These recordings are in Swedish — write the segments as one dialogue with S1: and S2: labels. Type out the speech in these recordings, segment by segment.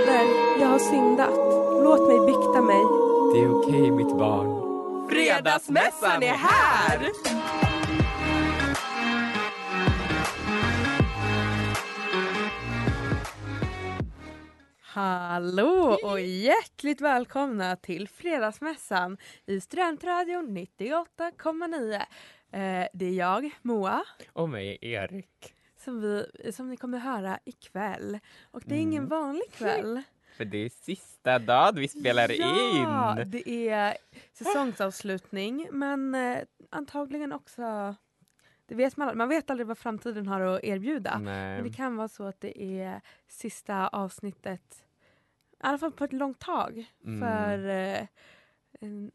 S1: Fader, jag har syndat. Låt mig bikta mig.
S2: Det är okej mitt barn.
S1: Fredagsmässan är här! Hallå och hjärtligt välkomna till Fredagsmässan i Studentradion 98,9. Eh, det är jag, Moa,
S2: Och mig Erik.
S1: Som, vi, som ni kommer höra ikväll. Och det är ingen
S2: Mm.
S1: vanlig kväll.
S2: För det är sista dagen vi spelar
S1: ja,
S2: in.
S1: det är säsongsavslutning men eh, antagligen också det vet man, man vet aldrig vad framtiden har att erbjuda. Men det
S2: Nej.
S1: kan vara så att det är sista avsnittet, i alla fall på ett långt tag.
S2: Mm.
S1: För eh,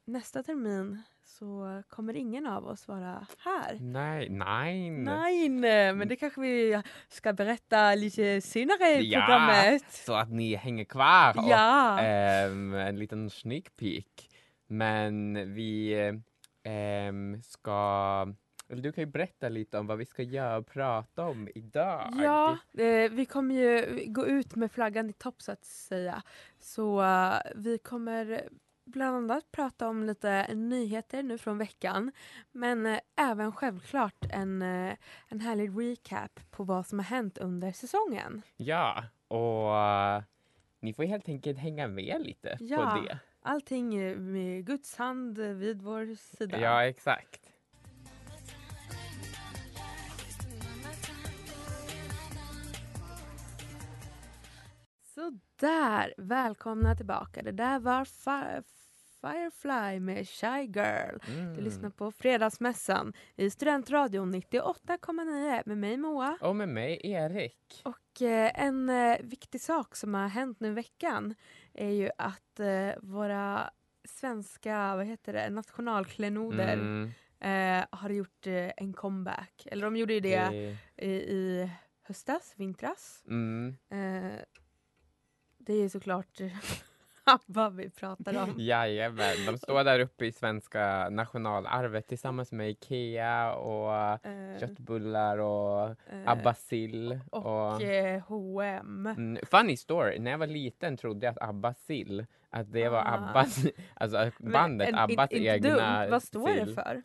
S1: nästa termin så kommer ingen av oss vara här.
S2: Nej, nej.
S1: Nej, men det kanske vi ska berätta lite senare i
S2: Ja.
S1: programmet.
S2: Så att ni hänger kvar. Och,
S1: Ja.
S2: ehm, en liten sneak peek. Men vi ehm, ska... Du kan ju berätta lite om vad vi ska göra och prata om idag.
S1: Ja, eh, vi kommer ju gå ut med flaggan i topp så att säga. Så eh, vi kommer bland annat prata om lite nyheter nu från veckan. Men eh, även självklart en, eh, en härlig recap på vad som har hänt under säsongen.
S2: Ja, och eh, ni får helt enkelt hänga med lite
S1: Ja.
S2: på det.
S1: Allting eh, med Guds hand vid vår sida.
S2: Ja, exakt.
S1: Så där, välkomna tillbaka. Det där var Firefly med Shy Girl.
S2: Mm.
S1: Du lyssnar på Fredagsmässan i Studentradion 98,9 med mig Moa.
S2: Och med mig Erik.
S1: Och eh, en eh, viktig sak som har hänt nu i veckan är ju att eh, våra svenska vad heter det, nationalklenoder
S2: Mm,
S1: eh, har gjort eh, en comeback. Eller de gjorde ju det
S2: eh,
S1: i, i höstas, vintras.
S2: Mm.
S1: Eh, det är ju såklart ABBA vi pratar om.
S2: Jajamän, de står där uppe i svenska nationalarvet tillsammans med Ikea och
S1: Eh,
S2: köttbullar och
S1: eh,
S2: Abbasil.
S1: och
S2: Och,
S1: eh, H&M.
S2: mm, funny story, när jag var liten trodde jag att Abbasil, att det var
S1: Ah.
S2: Abbas, alltså
S1: Men
S2: bandet
S1: en-
S2: Abbas
S1: inte
S2: egna
S1: dumt. Vad står det
S2: sill.
S1: för?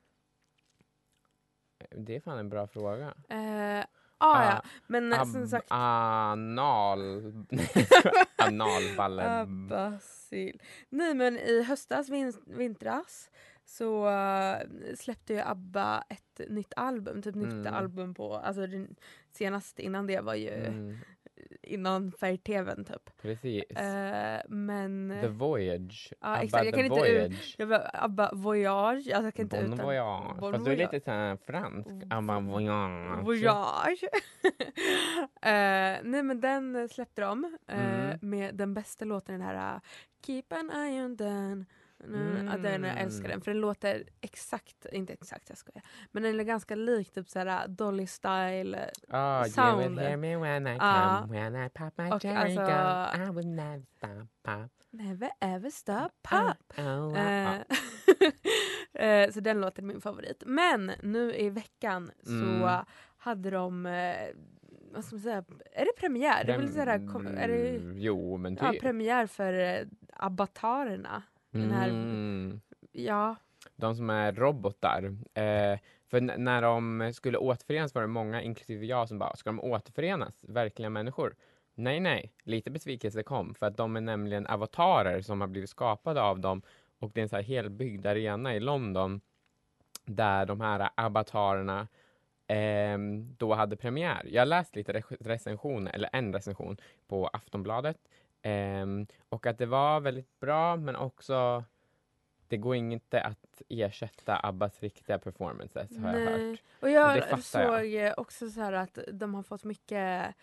S2: Det är fan en bra fråga.
S1: Eh, ah, ja, men eh,
S2: Ab-
S1: som sagt
S2: anal... Analballe...
S1: Abbasil. Nej men i höstas, vin- vintras så eh, släppte ju ABBA ett nytt album, typ nytt
S2: Mm.
S1: album på, alltså den senaste innan det var ju
S2: Mm,
S1: innan färg-tvn typ.
S2: precis.
S1: Eh, men
S2: The Voyage.
S1: ja,
S2: Abba
S1: exakt, jag
S2: The
S1: kan inte ut-
S2: Voyage.
S1: jag var ABBA Voyage, alltså jag kan inte
S2: Bon
S1: utan
S2: voyage.
S1: Bon
S2: Fast du är lite såhär fransk. Abba voyage.
S1: Voyage. Eh, nej men den släppte de eh,
S2: Mm.
S1: med den bästa låten, den här uh, Keep an eye on den. Mm. Ja, den, jag älskar den för den låter exakt, inte exakt jag skojar, men den är ganska lik typ såhär Dolly style.
S2: Oh, you
S1: sound.
S2: will hear me when I
S1: Ja.
S2: come, when I pop my
S1: Och
S2: cherry
S1: alltså-
S2: gum. I will never pop.
S1: Never ever stop pop.
S2: Oh, oh,
S1: eh, så den låten är min favorit. Men nu i veckan så
S2: Mm.
S1: hade de, eh, vad ska man säga, är det premiär? Det är, väl sådär, kom- är det
S2: Mm, Jo, men
S1: ja,
S2: typ.
S1: premiär för eh, avatarerna? Den här-
S2: Mm.
S1: Ja,
S2: De som är robotar. Eh, för när de skulle återförenas var det många, inklusive jag, som bara, ska de återförenas? Verkliga människor? Nej, nej. Lite besvikelse kom, för att de är nämligen avatarer som har blivit skapade av dem. Och det är en så här helbyggd arena i London där de här avatarerna ehm, då hade premiär. Jag har läst lite re- recensioner, eller en recension på Aftonbladet. Ehm, och att det var väldigt bra, men också det går inte att ersätta Abbas riktiga performances har jag
S1: Nej.
S2: hört.
S1: Och
S2: det
S1: jag
S2: jag.
S1: såg eh, också så här att de har fått mycket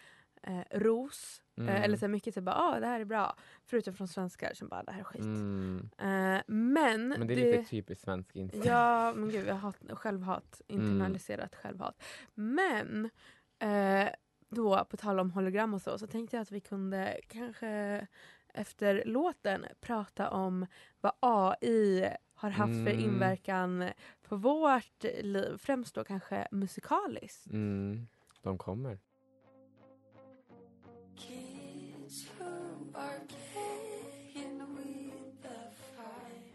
S1: eh, ros.
S2: Mm.
S1: Eh, eller så mycket så bara, ah, det här är bra. Förutom från svenskar som bara, det här är skit.
S2: Mm.
S1: Eh, men,
S2: Men det är lite typiskt svensk inställning.
S1: Ja, men gud, jag har hat, självhat. Internaliserat självhat. Men eh, då, på tal om hologram och så, så tänkte jag att vi kunde kanske efter låten prata om vad AI har haft för
S2: Mm.
S1: inverkan på vårt liv. Främst då kanske musikaliskt.
S2: Mm. De kommer.
S3: Kids who are playing with the fire.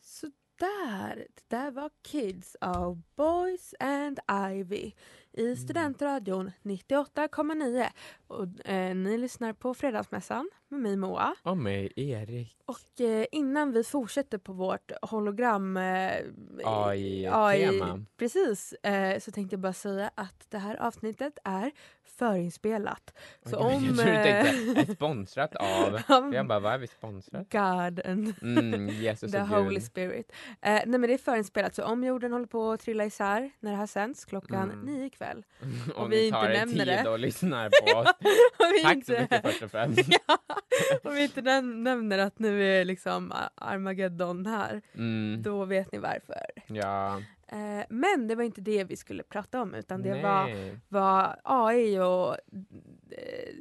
S1: Så där, det där var Kids av Boys and Ivy i Studentradion 98,9. Och eh, ni lyssnar på Fredagsmässan med mig Moa.
S2: Och mig, Erik.
S1: Och eh, innan vi fortsätter på vårt hologram eh,
S2: AI-tema.
S1: Precis, eh, så tänkte jag bara säga att det här avsnittet är förinspelat. Så
S2: Oj,
S1: om...
S2: jag tror du
S1: eh,
S2: tänkte är sponsrat av. Jag bara, vad är vi sponsrat?
S1: God and
S2: Mm, Jesus
S1: the Holy. Spirit. Eh, nej men det är förinspelat så om jorden håller på att trilla isär när det här sänds klockan
S2: Mm.
S1: nio ikväll.
S2: Och
S1: vi
S2: ni
S1: inte
S2: tar er
S1: nämner
S2: tid
S1: det.
S2: och lyssnar på oss.
S1: Om vi
S2: Tack så
S1: inte-
S2: mycket först och främst.
S1: ja, om vi inte näm- nämner att nu är liksom Ar- Armageddon här,
S2: Mm,
S1: då vet ni varför.
S2: ja.
S1: Eh, men det var inte det vi skulle prata om utan det var,
S2: Nej.
S1: var AI och eh,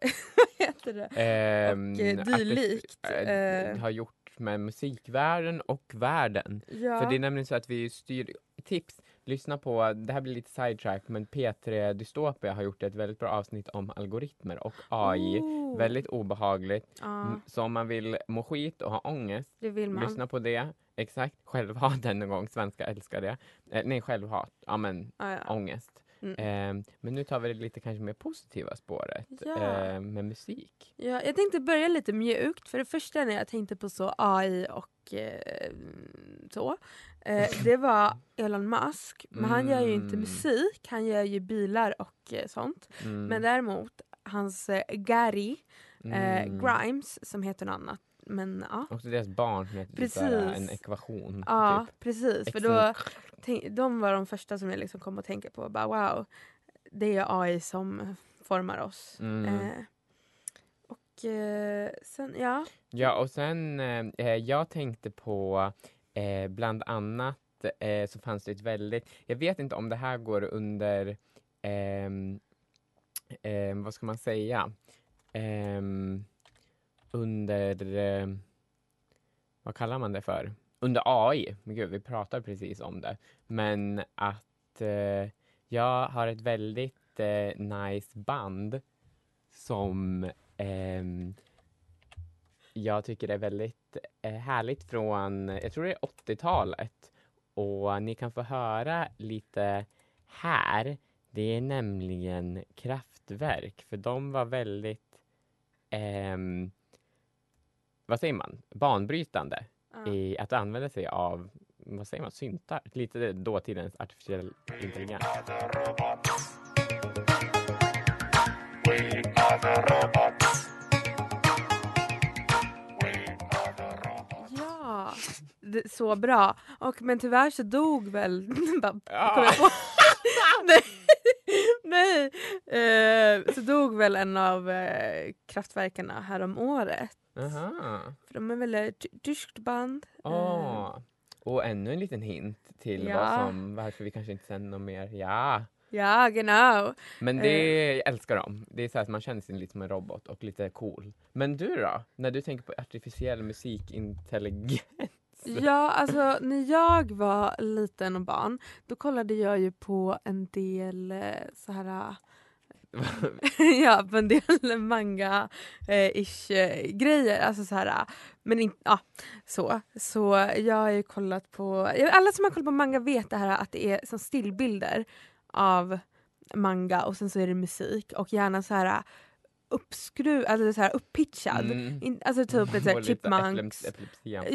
S1: vad heter det?
S2: Ehm,
S1: och, eh,
S2: att det,
S1: dylikt,
S2: eh,
S1: eh.
S2: har gjort med musikvärlden och världen.
S1: Ja.
S2: För det är nämligen så att vi styr, tips, lyssna på, det här blir lite sidetrack, men P3 Dystopia har gjort ett väldigt bra avsnitt om algoritmer och AI.
S1: Oh.
S2: Väldigt obehagligt. Mm, Så om man vill må skit och ha ångest, lyssna på det. Exakt, självhat än en gång, svenska älskar det. Eh, nej, självhat, ja men
S1: Ja, ja.
S2: ångest.
S1: Mm.
S2: Eh, men nu tar vi det lite kanske mer positiva spåret
S1: Ja.
S2: eh, med musik.
S1: Ja, jag tänkte börja lite mjukt. För det första när jag tänkte på så AI och eh, så. Det var Elon Musk. Men han gör ju inte
S2: Mm.
S1: musik. Han gör ju bilar och eh, sånt.
S2: Mm.
S1: Men däremot hans eh, Gary eh,
S2: Mm.
S1: Grimes som heter något annat. Men ja.
S2: Och deras barn som heter typ
S1: Precis.
S2: en ekvation.
S1: Ja,
S2: Typ.
S1: precis. För då, tänk, de var de första som jag liksom kom att tänka på. Bara, wow, det är AI som formar oss.
S2: Mm.
S1: Eh, och eh, sen, ja.
S2: Ja, och sen eh, eh, jag tänkte på eh, bland annat så fanns det ett väldigt, jag vet inte om det här går under, ehm, ehm, vad ska man säga, Ehm, under, eh, vad kallar man det för? Under AI, men gud vi pratade precis om det, men att eh, jag har ett väldigt eh, nice band som ehm, jag tycker är väldigt eh, härligt från, jag tror det är 80-talet. Och ni kan få höra lite här. Det är nämligen Kraftwerk, för de var väldigt, ehm, vad säger man, banbrytande
S1: ja.
S2: i att använda sig av, vad säger man, syntar? Lite dåtidens artificiell intelligens.
S1: Ja, det, så bra. Och, men tyvärr så dog väl...
S2: Ja.
S1: nej, nej. Eh, så dog väl en av eh, kraftverkarna här om året.
S2: Aha.
S1: För de är väl ett ty- tyskt band. Eh,
S2: Ah. Och ännu en liten hint till
S1: Ja.
S2: vad som, varför vi kanske inte sänder något mer. Ja,
S1: ja, genau.
S2: men det jag älskar dem. Det är så att man känner sig lite som en robot och lite cool. Men du då? När du tänker på artificiell musikintelligens?
S1: Ja, alltså när jag var liten och barn då kollade jag ju på en del eh, så här ja, på en del manga-ish-grejer. Eh, eh, alltså så här, eh, men inte, ja, så. Så jag har ju kollat på, alla som har kollat på manga vet det här att det är som stillbilder av manga och sen så är det musik och gärna så här uppskruv, alltså så här upppitchad.
S2: Mm.
S1: In, alltså typ lite så här chipmunks.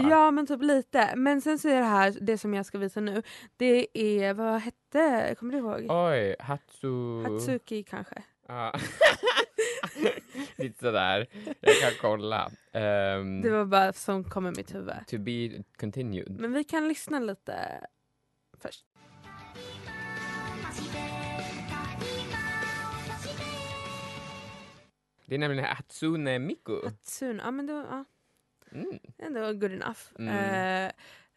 S1: Ja men typ lite. Men sen så är det här, det som jag ska visa nu, det är, vad hette, kommer du ihåg?
S2: Oj, Hatsu...
S1: Hatsuki kanske?
S2: Ja. Lite sådär. Jag kan kolla. Ehm,
S1: Det var bara som kom i mitt huvud.
S2: To be continued.
S1: Men vi kan lyssna lite
S2: Det är nämligen Hatsune Miku.
S1: Hatsune, ja men det var ja,
S2: Mm.
S1: ändå good enough.
S2: Mm.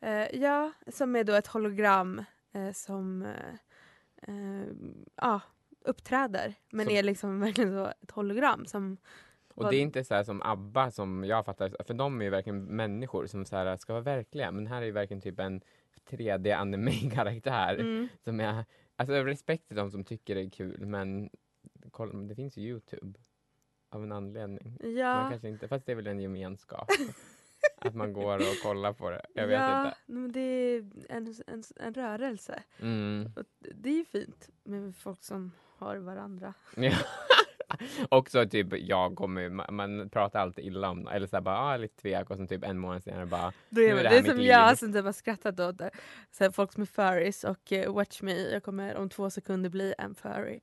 S1: Eh, eh, ja, som är då ett hologram eh, som ja, uppträder. Men
S2: Som-
S1: är liksom verkligen så ett hologram som
S2: Och det är inte så här som ABBA som jag fattar, för de är ju verkligen människor som så här ska vara verkliga. Men här är ju verkligen typ en 3D anime-karaktär.
S1: mm,
S2: Som alltså respekt till de som tycker det är kul men kolla, det finns ju Youtube. Av en anledning. Man
S1: Ja,
S2: kanske inte, fast det är väl en gemenskap. att man går och kollar på det. Jag vet
S1: ja
S2: inte.
S1: men det är en, en, en rörelse.
S2: Mm.
S1: Det är ju fint med folk som har varandra.
S2: Ja. Också typ, jag kommer, man, pratar alltid illa om eller så här bara, ah, lite tvek och sen typ en månad senare bara,
S1: Det är,
S2: det
S1: det
S2: här
S1: är som
S2: liv.
S1: jag som typ har skrattat åt det. Så här, folk som är furries och eh, watch me, jag kommer om två sekunder bli en furry.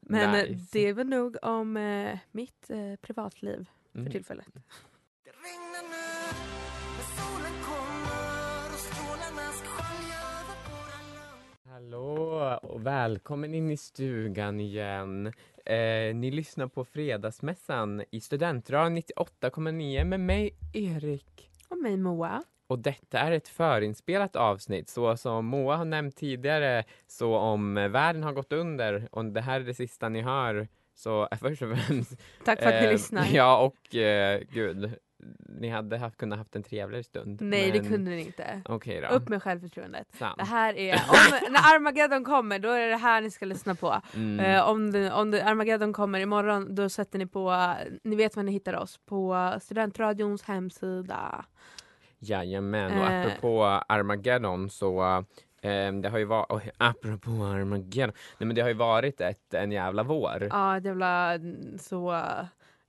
S1: Men eh,
S2: nice.
S1: det var nog om eh, mitt eh, privatliv för
S2: Mm.
S1: tillfället.
S3: Och
S2: välkommen in i stugan igen. Eh, ni lyssnar på Fredagsmässan i Studentradion 98,9 med mig Erik.
S1: Och mig Moa.
S2: Och detta är ett förinspelat avsnitt. Så som Moa har nämnt tidigare, så om världen har gått under och det här är det sista ni hör, så först och främst...
S1: Tack för att ni
S2: eh,
S1: lyssnar.
S2: Ja, och eh, gud, ni hade haft, kunnat haft en trevligare stund.
S1: Nej det
S2: men-
S1: kunde ni inte.
S2: Okej då.
S1: Upp med självförtroendet.
S2: Sant.
S1: Det här är, om, när Armageddon kommer då är det här ni ska lyssna på.
S2: Mm.
S1: Eh, om det, om det, Armageddon kommer imorgon då sätter ni på, ni vet var ni hittar oss, på Studentradions hemsida.
S2: Jajamän, och
S1: Eh.
S2: apropå Armageddon så eh, det har ju varit, oj, apropå Armageddon, nej men det har ju varit ett, en jävla vår.
S1: Ja, ett jävla så uh,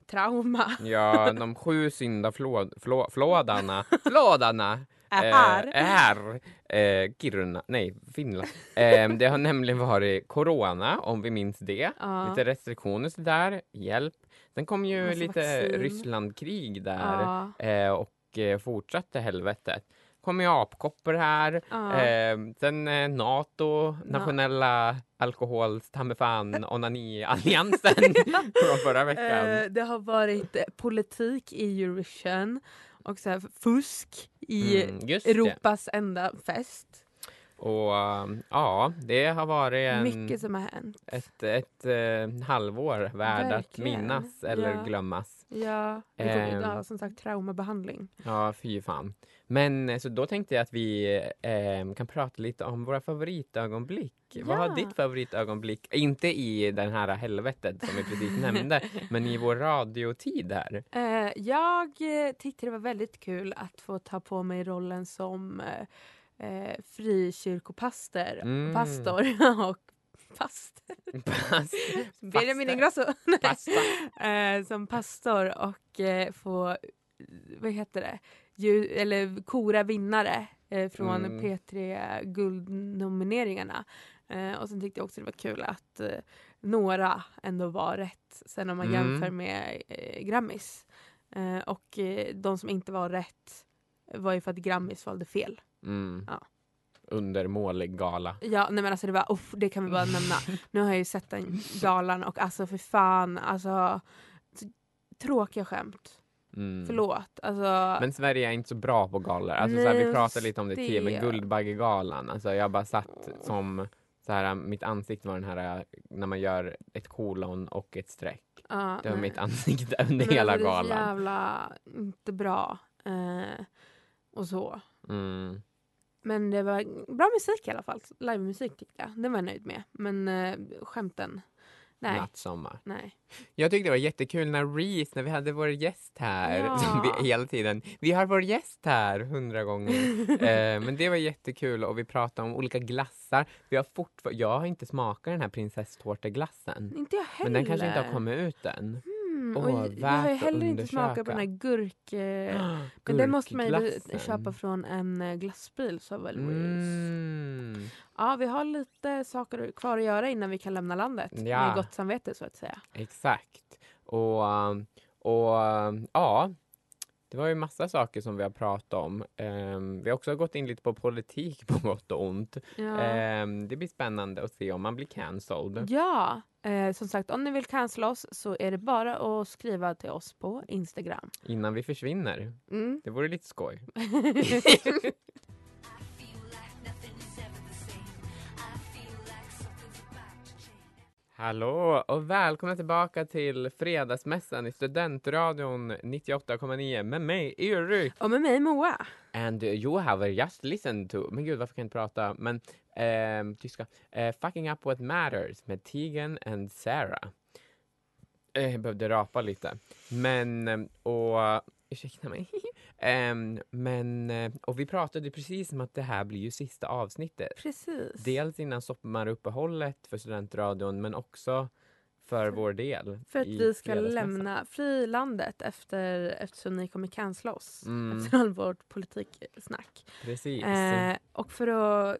S1: trauma.
S2: Ja, de sju syndaflådarna, flådarna
S1: Är
S2: eh,
S1: här.
S2: är här. Eh, Kiruna, nej Finland. Eh, det har nämligen varit corona, om vi minns det.
S1: Ja.
S2: Lite restriktioner där, hjälp. Sen kom ju
S1: Massa
S2: lite. Rysslandkrig där
S1: Ja,
S2: eh, och eh, fortsatte helvetet. Kom ju apkoppor här. Eh, sen eh, Nato, nationella alkohols fan onani-alliansen från förra veckan.
S1: Eh, det har varit eh, politik i Eurovision och så här fusk i
S2: Mm, just det.
S1: Europas enda fest.
S2: Och um, ja, det har varit en,
S1: Mycket som har hänt.
S2: ett, ett eh, halvår värd att
S1: Verkligen.
S2: minnas eller
S1: Ja.
S2: glömmas.
S1: Ja, kommer,
S2: Ehm.
S1: ja, som sagt traumabehandling.
S2: Ja, fy fan. Men eh, så då tänkte jag att vi eh, kan prata lite om våra favoritögonblick. Vad har
S1: Ja.
S2: ditt favoritögonblick? Inte i den här helvetet som vi precis nämnde, men i vår radiotid här.
S1: Eh, jag eh, tyckte det var väldigt kul att få ta på mig rollen som eh, eh, frikyrkopastor
S2: Mm.
S1: pastor och pastor. Benjamin. Ingrosso. Eh, som pastor och eh, få, vad heter det, Ju, eller kora vinnare eh, från
S2: Mm.
S1: P3 guldnomineringarna. Eh, och sen tyckte jag också det var kul att eh, några ändå var rätt. Sen om man
S2: Mm.
S1: jämför med eh, Grammis. Eh, och de som inte var rätt var ju för att Grammis valde fel.
S2: Mm.
S1: Ja.
S2: Undermålig gala.
S1: Ja, nej men alltså det var, uff, det kan vi bara nämna. Nu har jag ju sett den galan och alltså för fan, alltså så, tråkiga skämt.
S2: Mm.
S1: Förlåt. Alltså,
S2: Men Sverige är inte så bra på galor. Alltså, så här, vi
S1: Nej,
S2: pratade lite om det tidigare, men Guldbaggegalan. Alltså, jag bara satt som så här, mitt ansikte var den här när man gör ett kolon och ett streck.
S1: ja,
S2: Det var
S1: nej.
S2: mitt ansikte under
S1: Men
S2: hela
S1: alltså, Det är så
S2: galan.
S1: jävla inte bra. Eh, och så.
S2: Mm.
S1: Men det var bra musik i alla fall. Livemusik tyckte jag. Det var jag nöjd med. Men eh, skämten, nej.
S2: Nattsommar.
S1: nej.
S2: Jag tyckte det var jättekul när Reese, när vi hade vår gäst här,
S1: Ja.
S2: som vi hela tiden, vi har vår gäst här hundra gånger. eh, men det var jättekul och vi pratade om olika glassar. Vi har fortfar- jag har inte smakat den här prinsesstårteglassen.
S1: Inte jag heller.
S2: Men den kanske inte har kommit ut än.
S1: Mm,
S2: Åh,
S1: och jag har heller inte smakat på den här gurk... Eh, men det måste man ju köpa från en eh, glassbil. Så väl
S2: Mm.
S1: Ja, vi har lite saker kvar att göra innan vi kan lämna landet.
S2: Ja.
S1: Med gott samvete så att säga.
S2: Exakt. Och, um, och um, ja, det var ju massa saker som vi har pratat om. Ehm, vi har också gått in lite på politik på gott och ont.
S1: Ja.
S2: Ehm, det blir spännande att se om man blir cancelled.
S1: Ja, eh, som sagt om ni vill cancella oss så är det bara att skriva till oss på Instagram.
S2: Innan vi försvinner.
S1: Mm.
S2: Det vore lite skoj. Hallå och välkomna tillbaka till Fredagsmässan i Studentradion 98,9 med mig Erik.
S1: Och med mig Moa.
S2: And you have just listened to, men gud varför kan jag inte prata, men ehm, tyska, Eh, Fucking Up What Matters med Tegan and Sarah. Eh, Jag behövde rapa lite. Men, ehm, och ursäkta mig. Ehm, men, eh, och vi pratade precis om att det här blir ju sista avsnittet.
S1: Precis.
S2: Dels innan sommaruppehållet för studentradion men också för vår del.
S1: För att vi ska lämna frilandet efter, eftersom ni kommer cancella oss.
S2: Mm.
S1: Efter all vårt politiksnack.
S2: Precis.
S1: Eh, och för att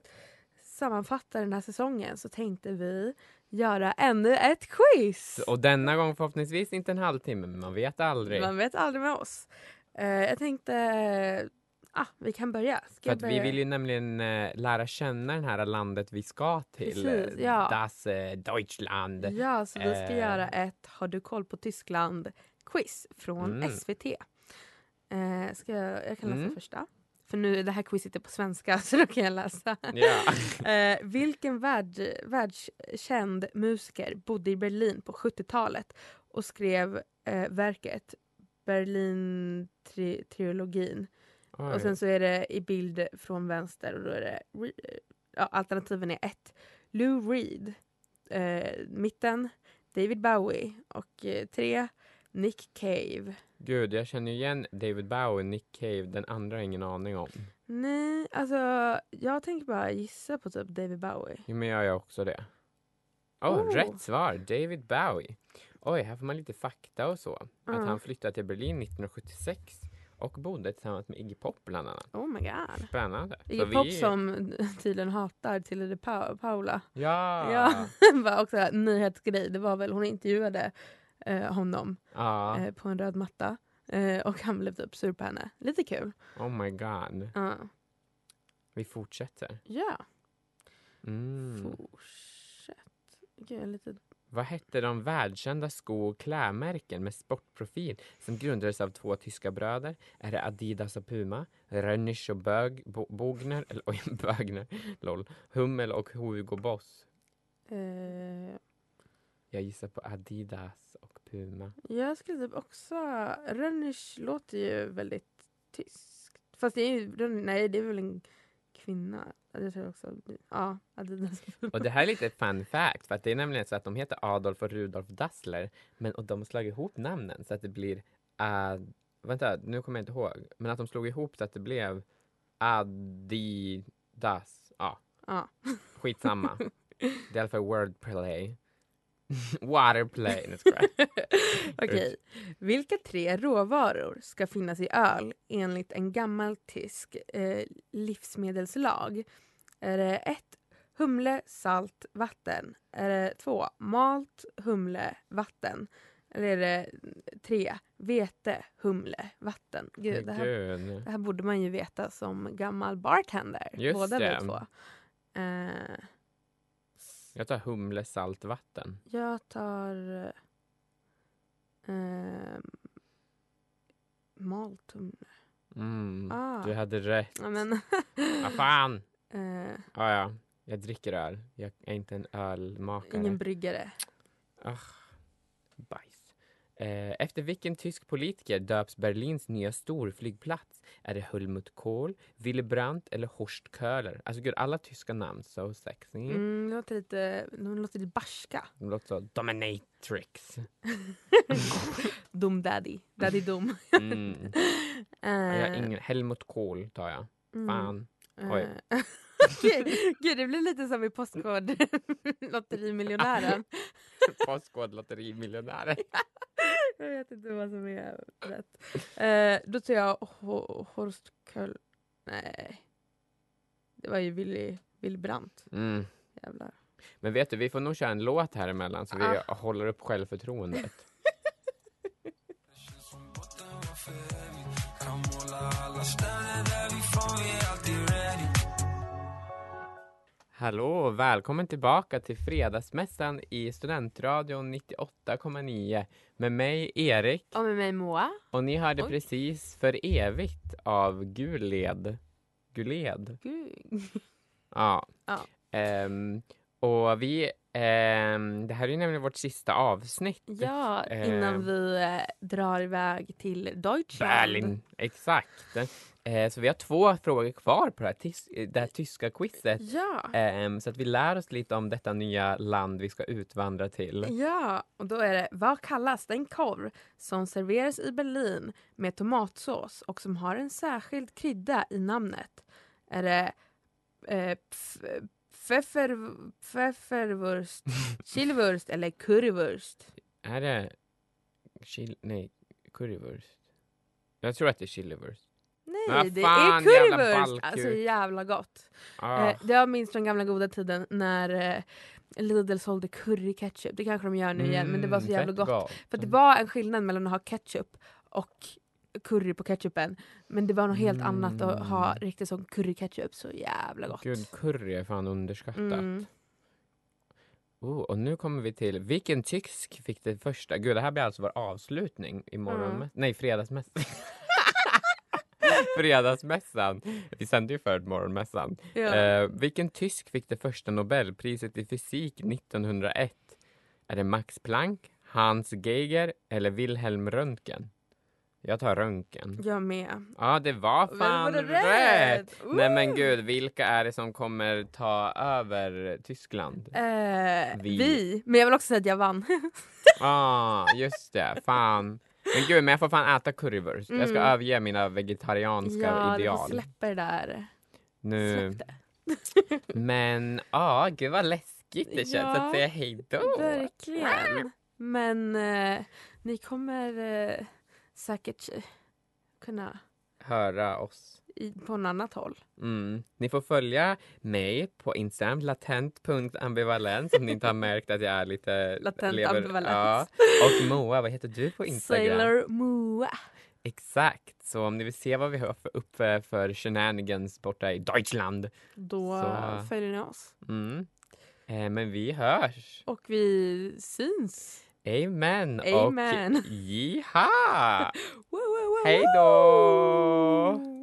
S1: sammanfatta den här säsongen så tänkte vi göra ännu ett quiz.
S2: Och denna gång förhoppningsvis inte en halvtimme, men man vet aldrig.
S1: Man vet aldrig med oss. Eh, jag tänkte, ah, vi kan börja. Ska
S2: För att vi
S1: börja?
S2: vill ju nämligen eh, lära känna det här landet vi ska till.
S1: Precis,
S2: eh,
S1: ja.
S2: Das Deutschland.
S1: Ja, så vi ska göra ett Har du koll på Tyskland-quiz från
S2: Mm.
S1: SVT. Ska jag, jag kan läsa
S2: Mm.
S1: första. För nu det här quizet är på svenska så då kan jag läsa.
S2: Ja.
S1: Eh, vilken värld, världskänd musiker bodde i Berlin på 70-talet och skrev eh, verket Berlin-trilogin. Och sen så är det i bild från vänster och då är det ja, alternativen är ett Lou Reed, eh, mitten David Bowie och eh, tre Nick Cave.
S2: Gud, jag känner igen David Bowie, Nick Cave, den andra har jag ingen aning om.
S1: Nej, alltså jag tänker bara gissa på typ David Bowie.
S2: Jo, men jag gör också det. Oh,
S1: Oh.
S2: Rätt svar, David Bowie. Oj, här får man lite fakta och så. Att
S1: Ja.
S2: han flyttade till Berlin 1976 och bodde tillsammans med Iggy Pop bland annat.
S1: Oh my god.
S2: Spännande.
S1: Iggy
S2: vi-
S1: Pop som tydligen hatar Tilde de Pa- Paula.
S2: Ja!
S1: Ja, var också en nyhetsgrej. Det var väl hon intervjuade eh, honom
S2: Ja.
S1: eh, på en röd matta. Eh, och han blev typ sur på henne. Lite kul.
S2: Oh my god.
S1: Ja.
S2: Vi fortsätter.
S1: Ja,
S2: Mm.
S1: fortsätt. Gud, jag är lite...
S2: Vad hette de världskända sko och klädmärken med sportprofil som grundades av två tyska bröder? Är det Adidas och Puma? Rönnisch och Bög, Bo, Bogner, eller oj, Bögner, lol. Hummel och Hugo Boss.
S1: Eh,
S2: Jag gissar på Adidas och Puma.
S1: jag skulle typ också... Rönnisch låter ju väldigt tyskt. Fast det är ju... Nej, det är väl en kvinna. Jag tror också... Ja, Adidas.
S2: Och det här är lite fun fact, för att det är nämligen så att de heter Adolf och Rudolf Dassler, men och de har slagit ihop namnen så att det blir Ad... Vänta, nu kommer jag inte ihåg. Men att de slog ihop så att det blev Adidas. Ja,
S1: Ja.
S2: skitsamma. det är i alla fall wordplay. Waterplay.
S1: Okej. Vilka tre råvaror ska finnas i öl enligt en gammal tysk eh, livsmedelslag? Är det ett humle, salt, vatten? Är det två malt, humle, vatten? Eller är det tre vete, humle, vatten? Gud, det här, det här borde man ju veta som gammal bartender.
S2: Just
S1: Båda
S2: det.
S1: två. Eh,
S2: Jag tar humle, salt, vatten.
S1: Jag tar... Eh, maltumle.
S2: Mm.
S1: Ah.
S2: Du hade rätt.
S1: Ja, men,
S2: Vad fan.
S1: eh,
S2: Ah, ja, jag dricker öl. Jag är inte en ölmakare.
S1: ingen bryggare.
S2: Bajs. Eh, efter vilken tysk politiker döps Berlins nya storflygplats? Är det Helmut Kohl, Willy Brandt eller Horst Köhler? Alltså gud, alla tyska namn, so sexy.
S1: Mm, det låter lite, de låter lite barska.
S2: De låter så Dominatrix.
S1: Dom daddy. Daddy dom.
S2: Mm.
S1: Eh,
S2: Jag ingen, Helmut Kohl tar jag.
S1: mm,
S2: Fan.
S1: Eh,
S2: oj.
S1: Gud, Gud, det blir lite som i Postkodlotterimiljonären.
S2: Postkodlotterimiljonären.
S1: jag vet inte vad som är rätt. Eh, då tar jag Ho- Horst Köhl. Nej. Det var ju Willy, Willy Brandt.
S2: Mm.
S1: Jävlar.
S2: Men vet du, vi får nog köra en låt här emellan så vi
S1: Ah.
S2: håller upp självförtroendet. Hallå och välkommen tillbaka till Fredagsmässan i Studentradion 98,9 med mig Erik
S1: Och med mig Moa.
S2: och ni hörde
S1: Oj.
S2: precis För evigt av Guled. Guled?
S1: Gud.
S2: Ja.
S1: Ja.
S2: Ehm, och vi, ehm, det här är ju nämligen vårt sista avsnitt.
S1: Ja, innan vi eh, drar iväg till Deutschland.
S2: Berlin, exakt. Eh, så vi har två frågor kvar på det här, tis- det här tyska quizet.
S1: Ja.
S2: Ehm, så att vi lär oss lite om detta nya land vi ska utvandra till.
S1: Ja, och då är det vad kallas den korv som serveras i Berlin med tomatsås och som har en särskild krydda i namnet? Är det eh, pf- pfeffer, pfefferwurst, eller currywurst?
S2: Är det chil- nej, currywurst? Jag tror att det är chiliwurst.
S1: Nej, det
S2: fan,
S1: är currywurst! Alltså jävla gott.
S2: Ah,
S1: Eh, det jag minns från gamla goda tiden när eh, Lidl sålde curryketchup. Det kanske de gör nu igen men det var så
S2: mm,
S1: jävla
S2: fett
S1: gott. För det var en skillnad mellan att ha ketchup och curry på ketchupen. Men det var något helt annat att ha
S2: Mm.
S1: riktigt som curryketchup. Så jävla gott.
S2: Gud, curry är fan underskattat.
S1: Mm.
S2: Oh, och nu kommer vi till vilken tysk fick det första? Gud, det här blir alltså vår avslutning i morgon.
S1: Mm.
S2: Nej, fredagsmässan. fredagsmässan. Vi sände ju förut morgonmässan.
S1: Ja.
S2: Eh, vilken tysk fick det första Nobelpriset i fysik 1901? Är det Max Planck, Hans Geiger eller Wilhelm Röntgen? Jag tar Röntgen.
S1: Jag med.
S2: Ja, det var fan
S1: var det
S2: rätt!
S1: rätt?
S2: Nej men gud, vilka är det som kommer ta över Tyskland?
S1: Eh,
S2: Vi.
S1: vi. Men jag vill också säga att jag vann.
S2: ah, just det. Fan. Men gud, men jag får fan äta currywurst. Jag ska
S1: Mm.
S2: överge mina vegetarianska
S1: ja, du får
S2: ideal.
S1: släppa det där.
S2: Nu.
S1: Släpp det.
S2: Men ja, gud vad läskigt det känns
S1: Ja,
S2: att säga hej då.
S1: Verkligen. Men eh, ni kommer eh, säkert kunna
S2: Höra oss.
S1: I, på något annat håll.
S2: Mm. Ni får följa mig på Instagram, latent.ambivalens om ni inte har märkt att jag är lite...
S1: Latent ambivalens.
S2: Ja. Och Moa, vad heter du på Instagram?
S1: Sailor Moa.
S2: Exakt, så om ni vill se vad vi har för, upp för, shenanigans borta i Deutschland.
S1: Då
S2: Så-
S1: följer ni oss.
S2: Mm. Eh, men vi hörs.
S1: Och vi syns.
S2: Amen.
S1: Amen.
S2: Och jiha! Hej då!